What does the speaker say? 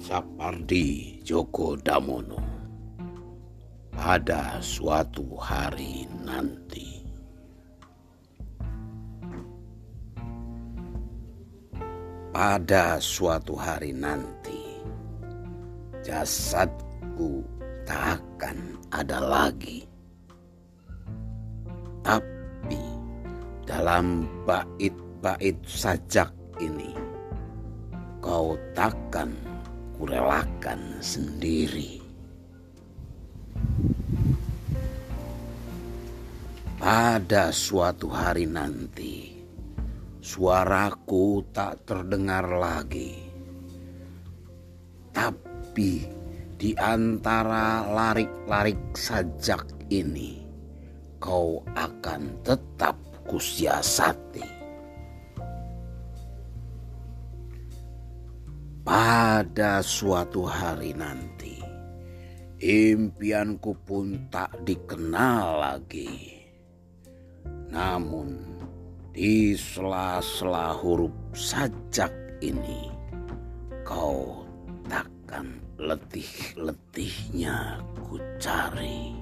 Sapardi Djoko Damono pada suatu hari nanti. Pada suatu hari nanti, jasadku tak akan ada lagi. Tapi dalam bait-bait sajak ini, kau takkan kurelakan sendiri. Pada suatu hari nanti, suaraku tak terdengar lagi. Tapi di antara larik-larik sajak ini, kau akan tetap kusiasati. Pada suatu hari nanti, impianku pun tak dikenal lagi. Namun, di sela-sela huruf sajak ini, kau takkan letih-letihnya ku cari.